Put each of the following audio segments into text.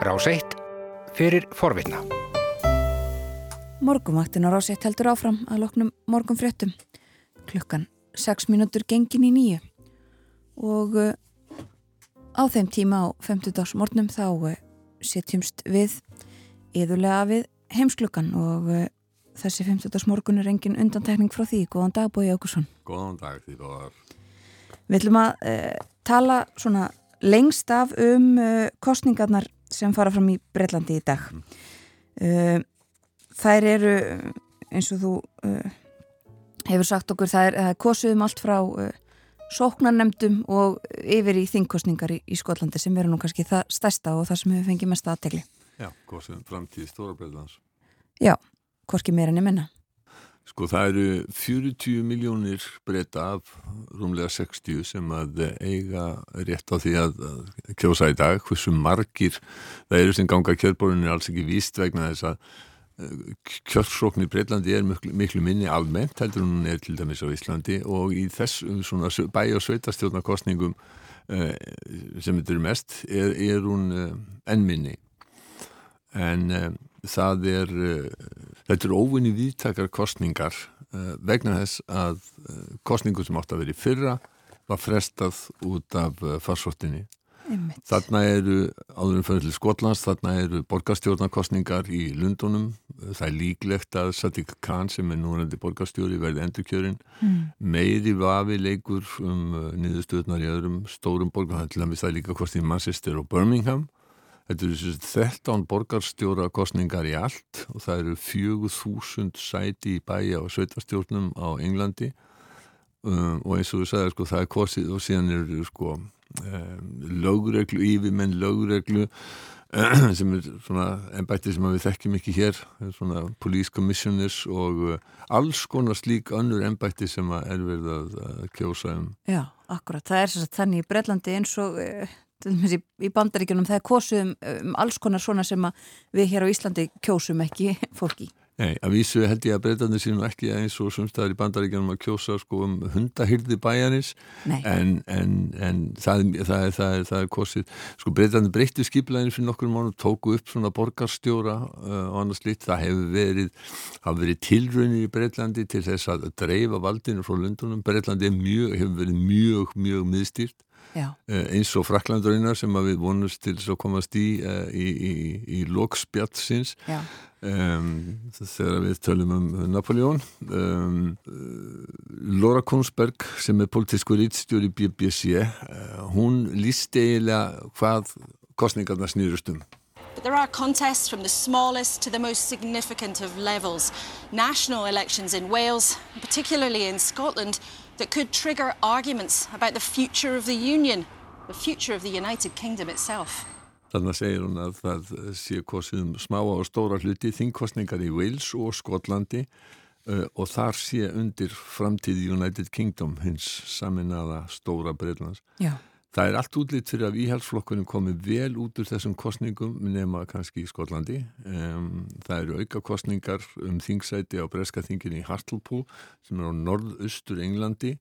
Rás 1 fyrir forvitna. Morgumvaktin á Rás 1 heldur áfram að loknum morgum fréttum. Klukkan 6 mínútur gengin í nýju og uh, á þeim tíma á 50 dags morgnum þá uh, setjumst við yðurlega við heimsklukkan og uh, þessi 50 dags morgun er engin undantekning frá því. Góðan dag Bói Ákusson. Góðan dag því báðar. Við ætlum að tala svona lengst af um kostningarnar sem fara fram í Breitlandi í dag. Mm. Þær eru eins og þú hefur sagt okkur, það er, það er kosuðum allt frá uh, sóknarnemdum og yfir í þingkostningar í, í Skotlandi sem verður nú kannski það stærsta og það sem hefur fengið mest aðtegli. Já, kosuðum framtíð stóra breyðans. Já, hvorki meira menna. Sko það eru 40 miljónir breyta af rúmlega 60 sem að eiga rétt á því að kjósa í dag. Hversu margir það eru sem ganga kjörborunni er alls ekki víst vegna þess að kjörsókn í Breitlandi er miklu, miklu minni almennt heldur hún er til dæmis á Íslandi og í þessum svona bæ- og sveitastjórnarkostningum uh, sem þetta eru mest er, er hún uh, enn minni en það er þetta eru óvinni viðtakar kostningar vegna þess að kostningu sem átt að vera í fyrra var frestað út af farsóttinni. Þarna eru, áðurum fyrir til Skotlands, þarna eru borgarstjórnarkostningar í Lundunum. Það er líklegt að Sadiq Khan sem er núrandi borgarstjóri verði endurkjörinn. Mm. Meiri vafi leikur um niðurstöðnar í öðrum stórum borgar. Það er til dæmis það líka kostið í Manchester og Birmingham. Þetta eru 13 borgarstjórakostningar í allt og það eru 4000 sæti í bæja og sveitarstjórnum á Englandi. Um, og eins og þú sagði sko það er kostið og síðan eru sko lögreglu, yfirmenn lögreglu sem er svona ennbætti sem við þekkjum ekki hér svona police commissioners og uh, alls konar slík önnur ennbætti sem er verið að kjósa um. Já, akkurat, það er svo þannig í Breitlandi eins og í, í bandaríkjunum það er kosið um, alls konar svona sem við hér á Íslandi kjósum ekki fólki. Nei, að vísu held ég að breytanir sínum ekki eins og sumstaðar í bandaríkjanum að kjósa sko um hundahyrði bæjanis en, en, en það, það, er, það, er, það er kosið, sko breytanir breyttu skiplaðinu fyrir nokkur mánu, tóku upp svona borgarstjóra uh, og annars litt, það hefur verið, hafa verið tilraunir í Breitlandi til þess að dreifa valdinu frá Lundunum, Breitlandi mjög, hefur verið mjög, mjög miðstýrt eins og Fraklandurina sem við vonumst til að komast í uh, í, í, í, Já. Um, þegar við tölum um Napoleon um, Laura Kunsberg sem er politísku rítstjóri BBC hún lísti eiginlega hvað kostningarna snýrust um. But there are contests from the smallest to the most significant of levels. National elections in Wales, particularly in Scotland, that could trigger arguments about the future of the Union, the future of the United Kingdom itself. Þannig segir hún að það sé kosið um smáa og stóra hluti þingkostningar í Wales og Skotlandi uh, og þar sé undir framtíði United Kingdom hins saminnaða stóra Breitlands. Já. Það er allt útlýtt fyrir að íhalsflokkunum komi vel út úr þessum kostningum nema kannski í Skotlandi. Um, það eru auka kostningar um þingsæti á Breska þingin í Hartlepool sem er á norðaustur Englandi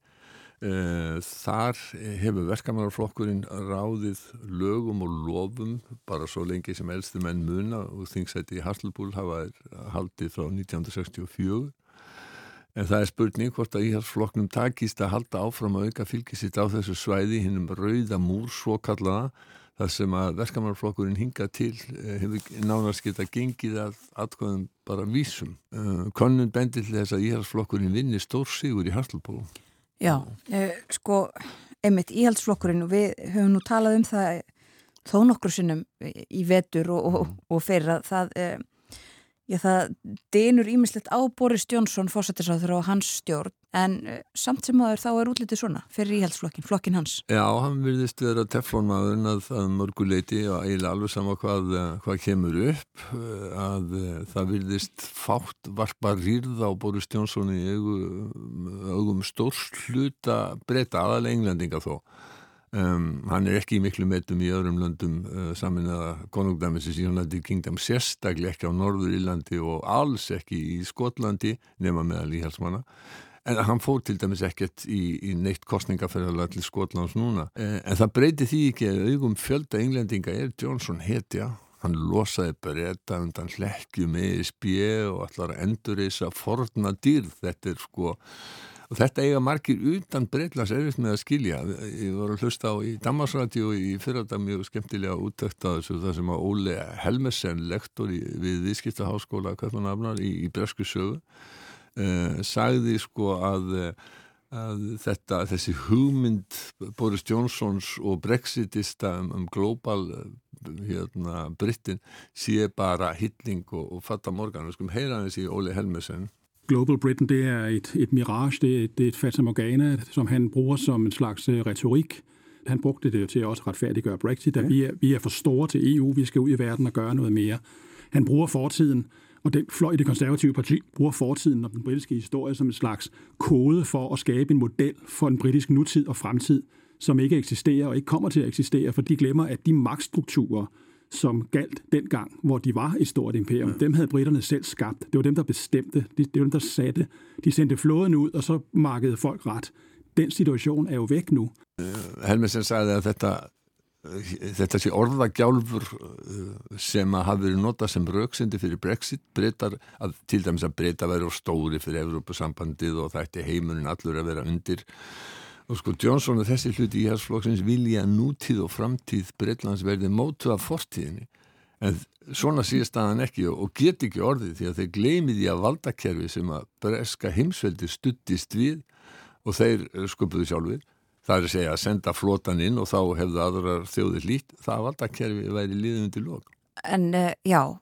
Eh, þar hefur verkamannarflokkurinn ráðið lögum og lofum bara svo lengi sem elstu menn muna og þingsæti í Hartlbúl hafa haldið frá 1964 en það er spurning hvort að íhalsflokknum takist að halda áfram að auka fylgisitt á þessu svæði hinnum rauða múr svo kallaða þar sem að verkamannarflokkurinn hinga til eh, hefur nánast geta gengið að atkvæðum bara vísum. Eh, Konun bendir til þess að íhalsflokkurinn vinni stór sigur í Hartlbúl Já, uh, sko, einmitt íhaldsflokkurinn og við höfum nú talað um það þó nokkur sinnum í vetur og, og, mm. og fyrir að það, já, það denur ímislegt á Boris Jónsson fósættisáður og hans stjórn en uh, samt sem aður þá er útlitið svona fyrir íhaldsflokkin, flokkin hans. Já, hann virðist vera teflonmaðurinn að, að mörguleiti og eiginlega alveg sama hvað, hvað kemur upp að það virðist fátt varpa rýrð á Boris Jónsson í augum stórs hluta breyta aðalega englendinga þó Um, hann er ekki í miklu metum í öðrum löndum uh, samin að konungdæmisins í United Kingdom sérstaklega ekki á Norður Írlandi og alls ekki í Skotlandi nema meðal íhalsmanna en hann fór til dæmis ekkert í, í neitt kostningaferðala til Skotlands núna. Uh, en það breyti því ekki að augum fjölda englendinga er Johnson hetja. Hann losaði breyta undan hlekkjum ESB og allar endur þess að forna dýrð. Þetta er sko og þetta eiga margir utan breytlas erfitt með að skilja. Ég var að hlusta á í Damarsræti og í fyrranda mjög skemmtilega útökt að þessu það sem að Óli Helmesen lektor í, við Vískiptaháskóla Köpmanafnar í, í Bresku sögu eh, sagði sko að að þetta, þessi hugmynd Boris Johnsons og Brexitista um, um global hérna, Brittin sé bara hitling og, og fatta morgan. Við skulum heyra í Óli Helmesen Global Britain, det er et, et mirage, det er, det er et fatamorgana, som han bruger som en slags uh, retorik. Han brugte det til at også retfærdiggøre Brexit, at ja. vi, er, vi er for store til EU, vi skal ud i verden og gøre noget mere. Han bruger fortiden, og den fløj i det konservative parti bruger fortiden og den britiske historie som en slags kode for at skabe en model for en britisk nutid og fremtid, som ikke eksisterer og ikke kommer til at eksistere, for de glemmer, at de magtstrukturer, som galt dengang, hvor de var et stort imperium. Ja. Dem havde britterne selv skabt. Det var dem, der bestemte. Det, var dem, der satte. De sendte flåden ud, og så markede folk ret. Den situation er jo væk nu. Helmesen sagði að þetta þetta sé orðagjálfur sem að hafi verið notað sem rauksindi fyrir Brexit breytar, að, til dæmis að breyta verið stóri fyrir Evrópusambandið og það ætti heimurinn allur að vera undir og sko Johnson og þessi hluti í hersflokksins vilja nútíð og framtíð Breitlands verði mótu af fortíðinni en svona síðast aðan ekki og get ekki orðið því að þeir gleymið í að valdakerfi sem að breska heimsveldi stuttist við og þeir skupuðu sjálfur það er að segja að senda flotan inn og þá hefðu aðrar þjóðir lít það valdakerfi væri liðið undir lók En uh, já,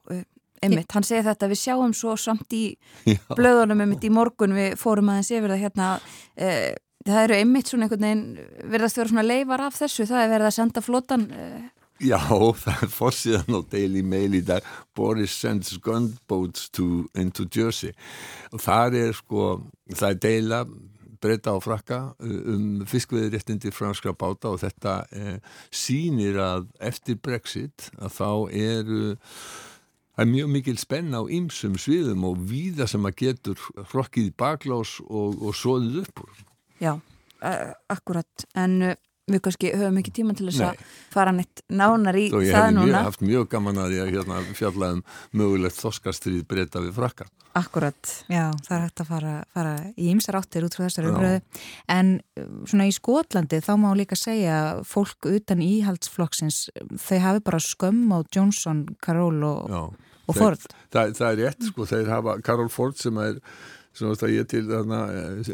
einmitt, hann segir þetta við sjáum svo samt í já. blöðunum einmitt í morgun við fórum aðeins yfir það hérna uh, það eru einmitt svona einhvern veginn verðast vera svona leifar af þessu, það er verið að senda flotan uh, Já, það er fórsíðan á Daily Mail í dag Boris sends gunboats to, into Jersey og það er sko, það er deila breyta á frakka um fiskveðiréttindi franskra báta og þetta eh, sínir að eftir Brexit að þá eru Það er mjög mikil spenn á ymsum sviðum og víða sem að getur hrokkið í baklás og, og soðið upp úr. Já, uh, akkurat, en uh, við kannski höfum ekki tíma til þess að fara neitt nánar í Þó, það núna. Ég hef haft mjög gaman að ég hérna, fjallaðum mögulegt þoskastrið breyta við frakka. Akkurat. Já, það er hægt að fara, fara í ymsar áttir út frá þessari umröðu, en svona í Skotlandi þá má líka segja fólk utan íhaldsflokksins, þau hafi bara skömm á Johnson, Karol og, og Ford. Það, það, það er rétt, sko, þeir hafa Karol Ford sem er sem að ég til þarna,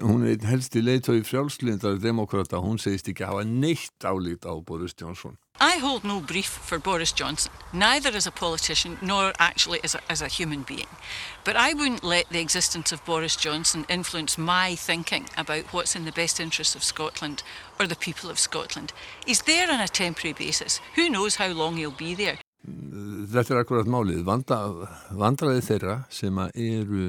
hún er einn helsti leitói frjálslindar demokrata, hún segist ekki að hafa neitt álít á Boris Johnson. I hold no brief for Boris Johnson, neither as a politician nor actually as a, as a human being. But I wouldn't let the existence of Boris Johnson influence my thinking about what's in the best interests of Scotland or the people of Scotland. He's there on a temporary basis. Who knows how long he'll be there? Þetta er akkurat málið. Vanda, vandraði þeirra sem eru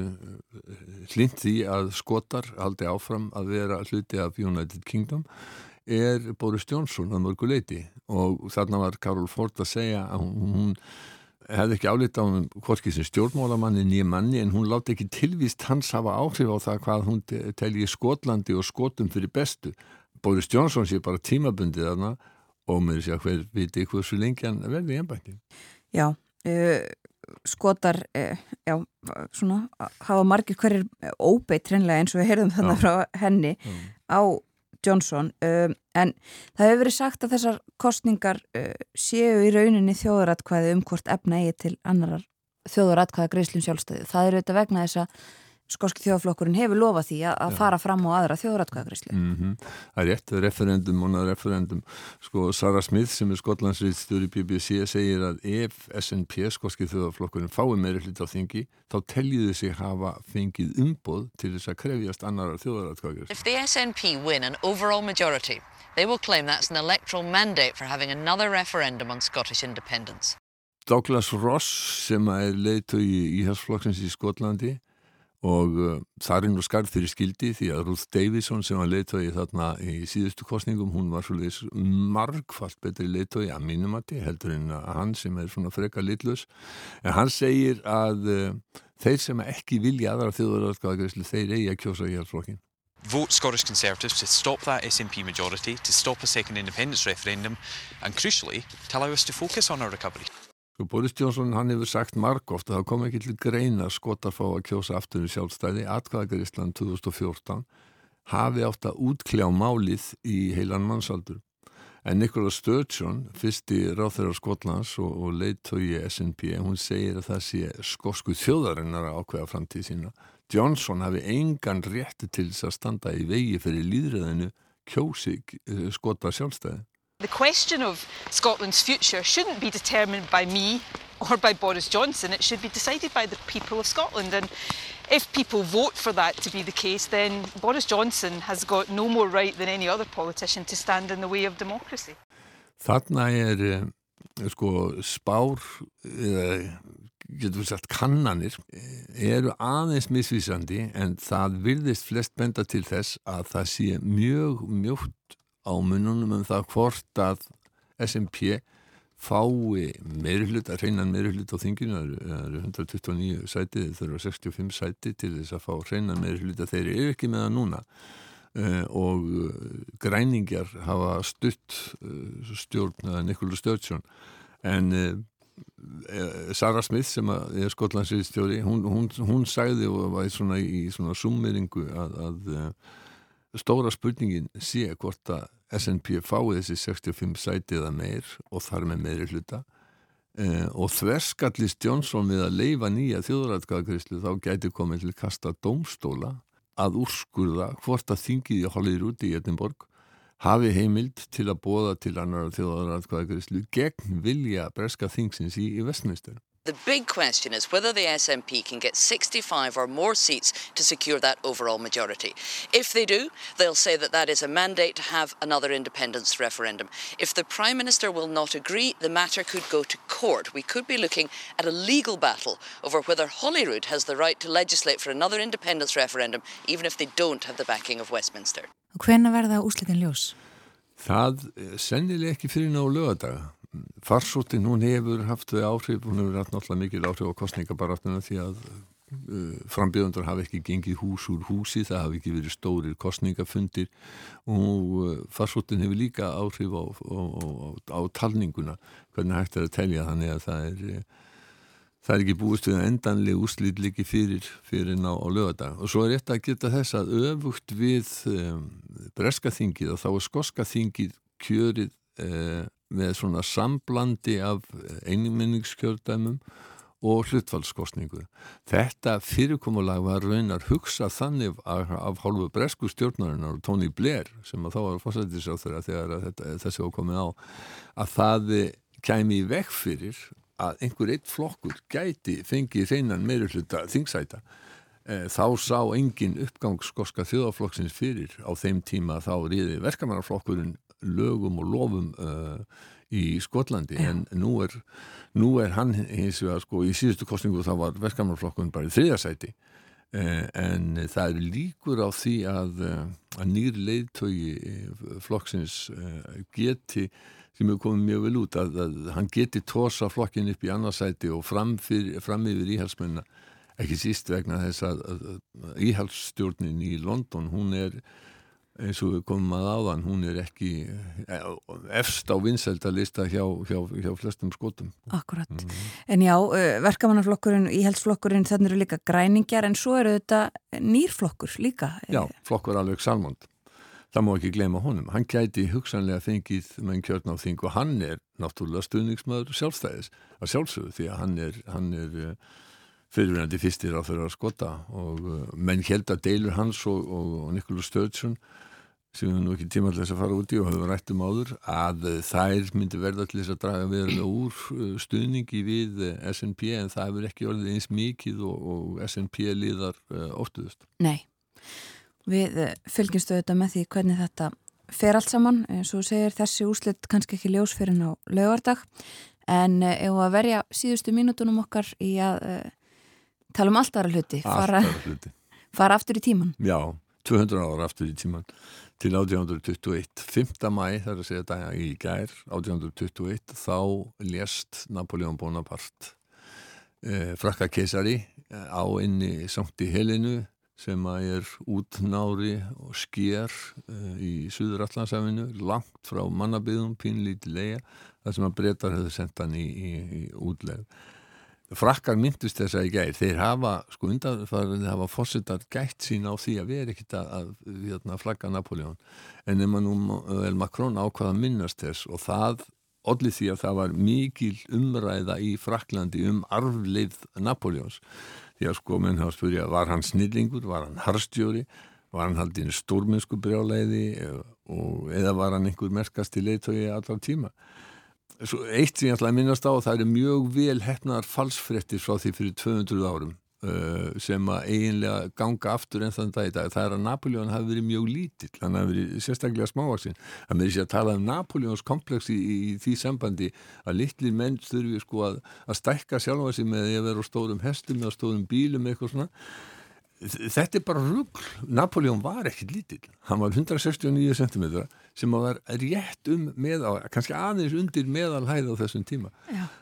hlind því að skotar haldi áfram að vera hluti af United Kingdom er Boris Johnson að mörgu leiti og þarna var Karol Ford að segja að hún hefði ekki álita á hún hvorki sem stjórnmálamanni nýja manni en hún láti ekki tilvíst hans hafa áhrif á það hvað hún telji Skotlandi og skotum fyrir bestu. Boris Johnson sé bara tímabundið þarna og með þess að hver viti hversu lengi hann verði í ennbætti. Já, uh, skotar, uh, já, svona, hafa margir hverjir óbeitt hreinlega eins og við heyrðum þannig frá henni mm. á Johnson, en það hefur verið sagt að þessar kostningar séu í rauninni þjóðaratkvæði um hvort efna eigi til annarar þjóðaratkvæða greiðslum sjálfstæði. Það eru þetta vegna þess að skorski þjóðaflokkurinn hefur lofað því að fara fram á aðra þjóðratkvæðagreyslu. Mm -hmm. Það er rétt, referendum og referendum. Sko Sara Smith sem er skotlandsriðstur í BBC segir að ef SNP, skorski þjóðaflokkurinn, fái meiri hlut á þingi, þá teljiðu sig hafa fengið umboð til þess að krefjast annarar þjóðratkvæðagreyslu. If the SNP win an overall majority, they will claim that's an electoral mandate for having another referendum on Scottish independence. Douglas Ross sem er leitu í íhalsflokksins í Skotlandi og uh, það er nú skarð fyrir skildi því að Ruth Davison sem var leittói þarna í síðustu kostningum hún var svolítið margfalt betri leittói að mínumati heldur en að hann sem er svona freka litlus en hann segir að uh, þeir sem ekki vilja aðra þjóðaröðskvæðagreyslu þeir eigi að kjósa í hérflokkin Vote Scottish Conservatives to stop that SNP majority, to stop a second independence referendum and crucially to allow us to focus on our recovery. Sko Boris Johnson hann hefur sagt margóft að það kom ekki til greina skotar fá að kjósa aftur í sjálfstæði atkvæðagarísland 2014 hafi átt að útkljá málið í heilan mannsaldur. En Nikola Sturgeon, fyrsti ráþeirar Skotlands og, og leittói SNP, hún segir að það sé skosku þjóðarinnar að ákveða framtíð sína. Johnson hafi engan rétti til þess að standa í vegi fyrir líðræðinu kjósi uh, skota sjálfstæði. The question of Scotland's future shouldn't be determined by me or by Boris Johnson. It should be decided by the people of Scotland. And if people vote for that to be the case, then Boris Johnson has got no more right than any other politician to stand in the way of democracy. Þarna er uh, sko spár, eða getur við sagt kannanir, eru aðeins misvísandi en það vilðist flest benda til þess að það sé mjög mjótt á mununum um það hvort að SMP fái meirhlut, að reynan meirhlut á þinginu, það eru 129 sæti, það eru 65 sæti til þess að fá reynan meirhlut að þeir eru ekki með það núna. Uh, og græningjar hafa stutt uh, stjórn Nikola Sturgeon. En Sara Smith sem er skotlandsriðstjóri hún, hún, hún sagði og var svona í svona summeringu að, að stóra spurningin sé hvort að SNP fái þessi 65 sæti eða meir og þar með meiri hluta eh, og þverskallist Jónsson við að leifa nýja þjóðrætkaðagrislu þá gæti komið til kasta domstóla að úrskurða hvort að þingið í Hollywood í Edinborg hafi heimild til að bóða til annar þjóðaratkvæðagrislu gegn vilja breska þingsins í, í Vestminster. The big question is whether the SNP can get 65 or more seats to secure that overall majority. If they do, they'll say that that is a mandate to have another independence referendum. If the Prime Minister will not agree, the matter could go to court. We could be looking at a legal battle over whether Holyrood has the right to legislate for another independence referendum, even if they don't have the backing of Westminster. Og hvenna verða úslitin ljós? Það sennileg ekki fyrir ná lögadaga farsóttin hún hefur haft þau áhrif, hún hefur haft náttúrulega mikil áhrif á kostningabaratuna því að uh, frambjöðundar hafi ekki gengið hús úr húsi, það hafi ekki verið stórir kostningafundir og uh, farsóttin hefur líka áhrif á, á, á, á talninguna. Hvernig hægt er að telja þannig að það er uh, það er ekki búist við endanlega úslít líki fyrir, fyrir ná á lögadag og svo er rétt að geta þess að öfugt við um, breska þingið og þá er skoska þingið kjörið uh, með svona samblandi af einminningskjördæmum og hlutfallskostningu. Þetta fyrirkomulag var raunar hugsað þannig af, af hálfu bresku stjórnarinnar og Tony Blair sem að þá var fórsættisáþur þegar þetta, þessi var komið á að það kæmi í vekk fyrir að einhver eitt flokkur gæti fengið hreinan meiri hluta þingsæta þá sá engin uppgang skoska þjóðaflokksins fyrir á þeim tíma þá riði verkamannarflokkurinn lögum og lofum uh, í Skotlandi. Já. en nú er, nú er hann hins vegar sko í síðustu kostningu þá var verkamannarflokkun bara í þriðasæti uh, en það er líkur á því að, uh, að nýr leiðtögi flokksins geti sem hefur komið mjög vel út að, að hann geti tósa flokkin upp í annarsæti og fram, fyrir, fram yfir íhalsmennar ekki síst vegna þess að, að, að íhalsstjórnin í London hún er eins og við komum að áðan hún er ekki eh, efst á vinsældalista hjá, hjá, hjá flestum skotum. Akkurat, mm -hmm. en já, verkamannarflokkurinn íhalsflokkurinn þannig eru líka græningjar en svo eru þetta nýrflokkur líka Já, flokkur alveg salmond. Það má ekki glema honum, hann gæti hugsanlega fengið með kjörn á þing og hann er náttúrulega stuðningsmöður sjálfstæðis að sjálfsögðu því að hann er, hann er fyrirverandi fyrstir á þeirra skota og menn held að deilur hans og, og, og Nikolaj Sturgeon sem við nú ekki tímallega að fara út í og höfum rætt um áður að þær myndi verða til þess að draga verulega úr stuðningi við SNP en það hefur ekki orðið eins mikið og, og SNP liðar óttuðust. Nei, við fylgjumstu þetta með því hvernig þetta fer allt saman, eins og segir þessi úslitt kannski ekki ljós fyrir ná lögardag en ef að verja síðustu mínutunum okkar í að tala um allt aðra hluti fara, hluti. fara aftur í tíman Já, 200 ára aftur í tíman til 1821 5. mæ, þar að segja þetta í gær 1821, þá lést Napoleon Bonaparte eh, frakka keisari á inni Sankti Helinu sem að er útnári og sker uh, í Suður Allandsafinu, langt frá mannabiðum, pínlíti leia, þar sem að breytar hefur sendt hann í, í, í útlegð. Frakkar myndist þess að í gæð, þeir hafa, sko undanfarið, þeir hafa fórsetar gætt sín á því að vera ekkit að, að, að hérna, flagga Napoleon. En ef maður nú, vel Makrón ákvaða minnast þess og það allir því að það var mikil umræða í Fraklandi um arfleið Napoleons. Því að sko menn hafa spyrjað, var hann snillingur, var hann harstjóri, var hann haldinn stórmennsku brjáleiði eða var hann einhver merkast í leitói allar tíma. Eitt sem ég ætla að minnast á það eru mjög vel hefnar falsfrettir frá því fyrir 200 árum uh, sem að eiginlega ganga aftur en þann dag í dag. Það er að Napoleon hafi verið mjög lítill, hann hafi verið sérstaklega smávaksinn. Það með því að tala um Napoleons komplex í, í, í því sambandi að litlir menn þurfi sko að, að stækka sjálfa sig með því að vera á stórum hestum eða stórum bílum eitthvað svona þetta er bara rugg Napoleon var ekkit lítill. Hann var 169 cm sem var rétt um meðal kannski aðeins undir meðalhæð á þessum tíma.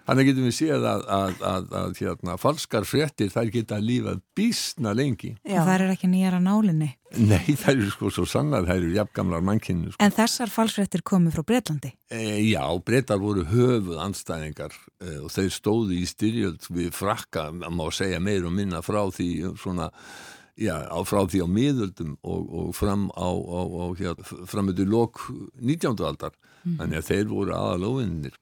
Þannig getum við séð að, að, að, að hérna, falskar fréttir þær geta lífað bísna lengi. Já. það er ekki nýjara nálinni Nei, það eru sko svo sannar, það eru jafngamlar mannkynni. Sko. En þessar falsfrettir komu frá Breitlandi? E, já, Breitar voru höfuð anstæðingar e, og þeir stóðu í styrjöld við frakka, maður má segja meir og minna frá því svona, já, á, frá því á miðöldum og, og fram á, á, á hér, fram með lok 19. aldar. Mm. Þannig að þeir voru aðalóvinnir.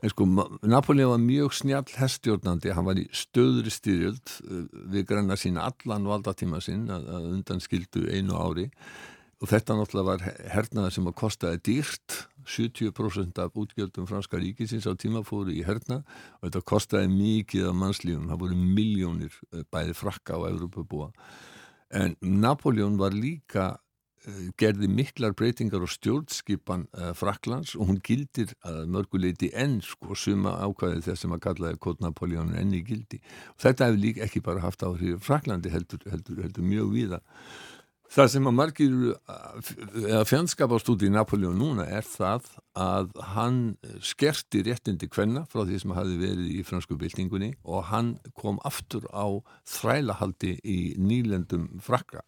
En sko, Napoleon var mjög snjall hestjórnandi, hann var í stöðri styrjöld uh, við granna sína allan valdatíma sinn að, undan skildu einu ári. Og þetta náttúrulega var hernaðar sem að kostaði dýrt. 70% af útgjöldum franska ríkisins á tíma fóru í hernað og þetta kostaði mikið af mannslífum, það voru miljónir uh, bæði frakka á Európa en Napoleon var líka Eh, gerði miklar breytingar og stjórnskipan uh, Fraklands og hún gildir að mörguleiti enn sko suma ákvæði þess að kallaði Kótt Napoleon enn í gildi. Og þetta hefur líka ekki bara haft áhrif Fraklandi heldur, heldur, heldur mjög víða. Það sem að margir eða fjandskapastúti í Napoleon núna er það að hann skerti réttindi kvenna frá því sem hafi verið í fransku byltingunni og hann kom aftur á þrælahaldi í nýlendum frakka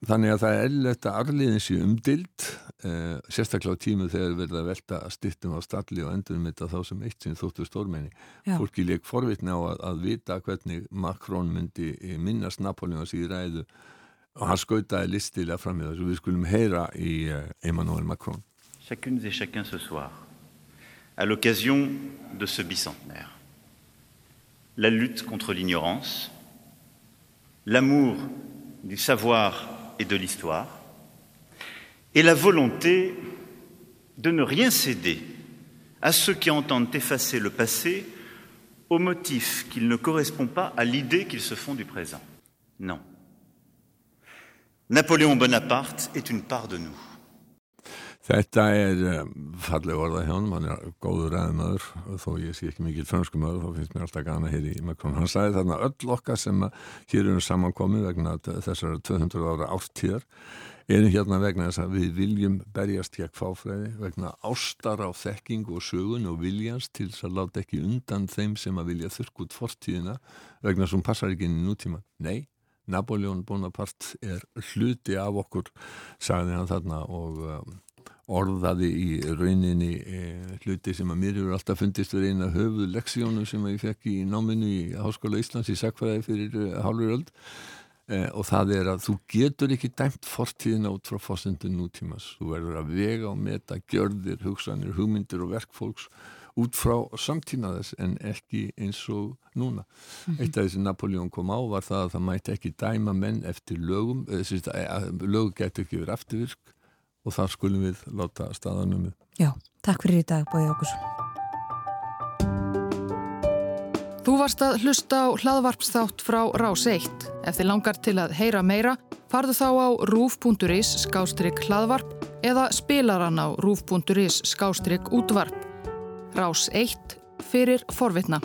Þannig að það er ellert að arliðin sé umdild, eh, sérstaklega á tímu þegar verða að velta stittum á stalli og endur með þetta þá sem eitt sinn þóttu stórmenni. Já. Fólki leik forvitna á að, að vita hvernig Macron myndi minnast Napoleons í ræðu og hann skautaði listilega fram í þessu. Við skulum heyra í eh, Emmanuel Macron. Chacune et chacun ce soir, à l'occasion de ce bicentenaire, la lutte contre l'ignorance, l'amour du savoir et de l'histoire, et la volonté de ne rien céder à ceux qui entendent effacer le passé au motif qu'il ne correspond pas à l'idée qu'ils se font du présent. Non. Napoléon Bonaparte est une part de nous. Þetta er um, falleg orða hjá hann, hann er góður ræðumöður þó ég sé ekki mikil fransku möður, þá finnst mér alltaf gana hér í Macron. Hann sagði þarna öll okkar sem hér eru samankomið vegna þessara 200 ára áttíðar erum hérna vegna þess að við viljum berjast hjá kváfræði vegna ástar á þekking og sögun og viljans til þess að láta ekki undan þeim sem að vilja þurrk út fortíðina vegna sem passar ekki inn í nútíma. Nei, Napoleon Bonaparte er hluti af okkur, sagði hann þarna og um, orðaði í rauninni e, hluti sem að mér hefur alltaf fundist verið eina höfuð leksjónu sem ég fekk í náminu í Háskóla Íslands í Sakfræði fyrir e, hálfur öld e, og það er að þú getur ekki dæmt fortíðina út frá fósendun nútímas þú verður að vega og meta gjörðir, hugsanir, hugmyndir og verkfólks út frá samtíma þess en ekki eins og núna. -hmm. Eitt af þessi Napoleon kom á var það að það mæti ekki dæma menn eftir lögum, lög getur ekki verið afturvirk og þar skulum við láta staðanum Já, takk fyrir í dag Bói Ákursson Þú varst að hlusta á hlaðvarpsþátt frá Rás 1 Ef þið langar til að heyra meira farðu þá á rúf.is skástrygg hlaðvarp eða spilaran á rúf.is skástrygg útvarp. Rás 1 fyrir forvitna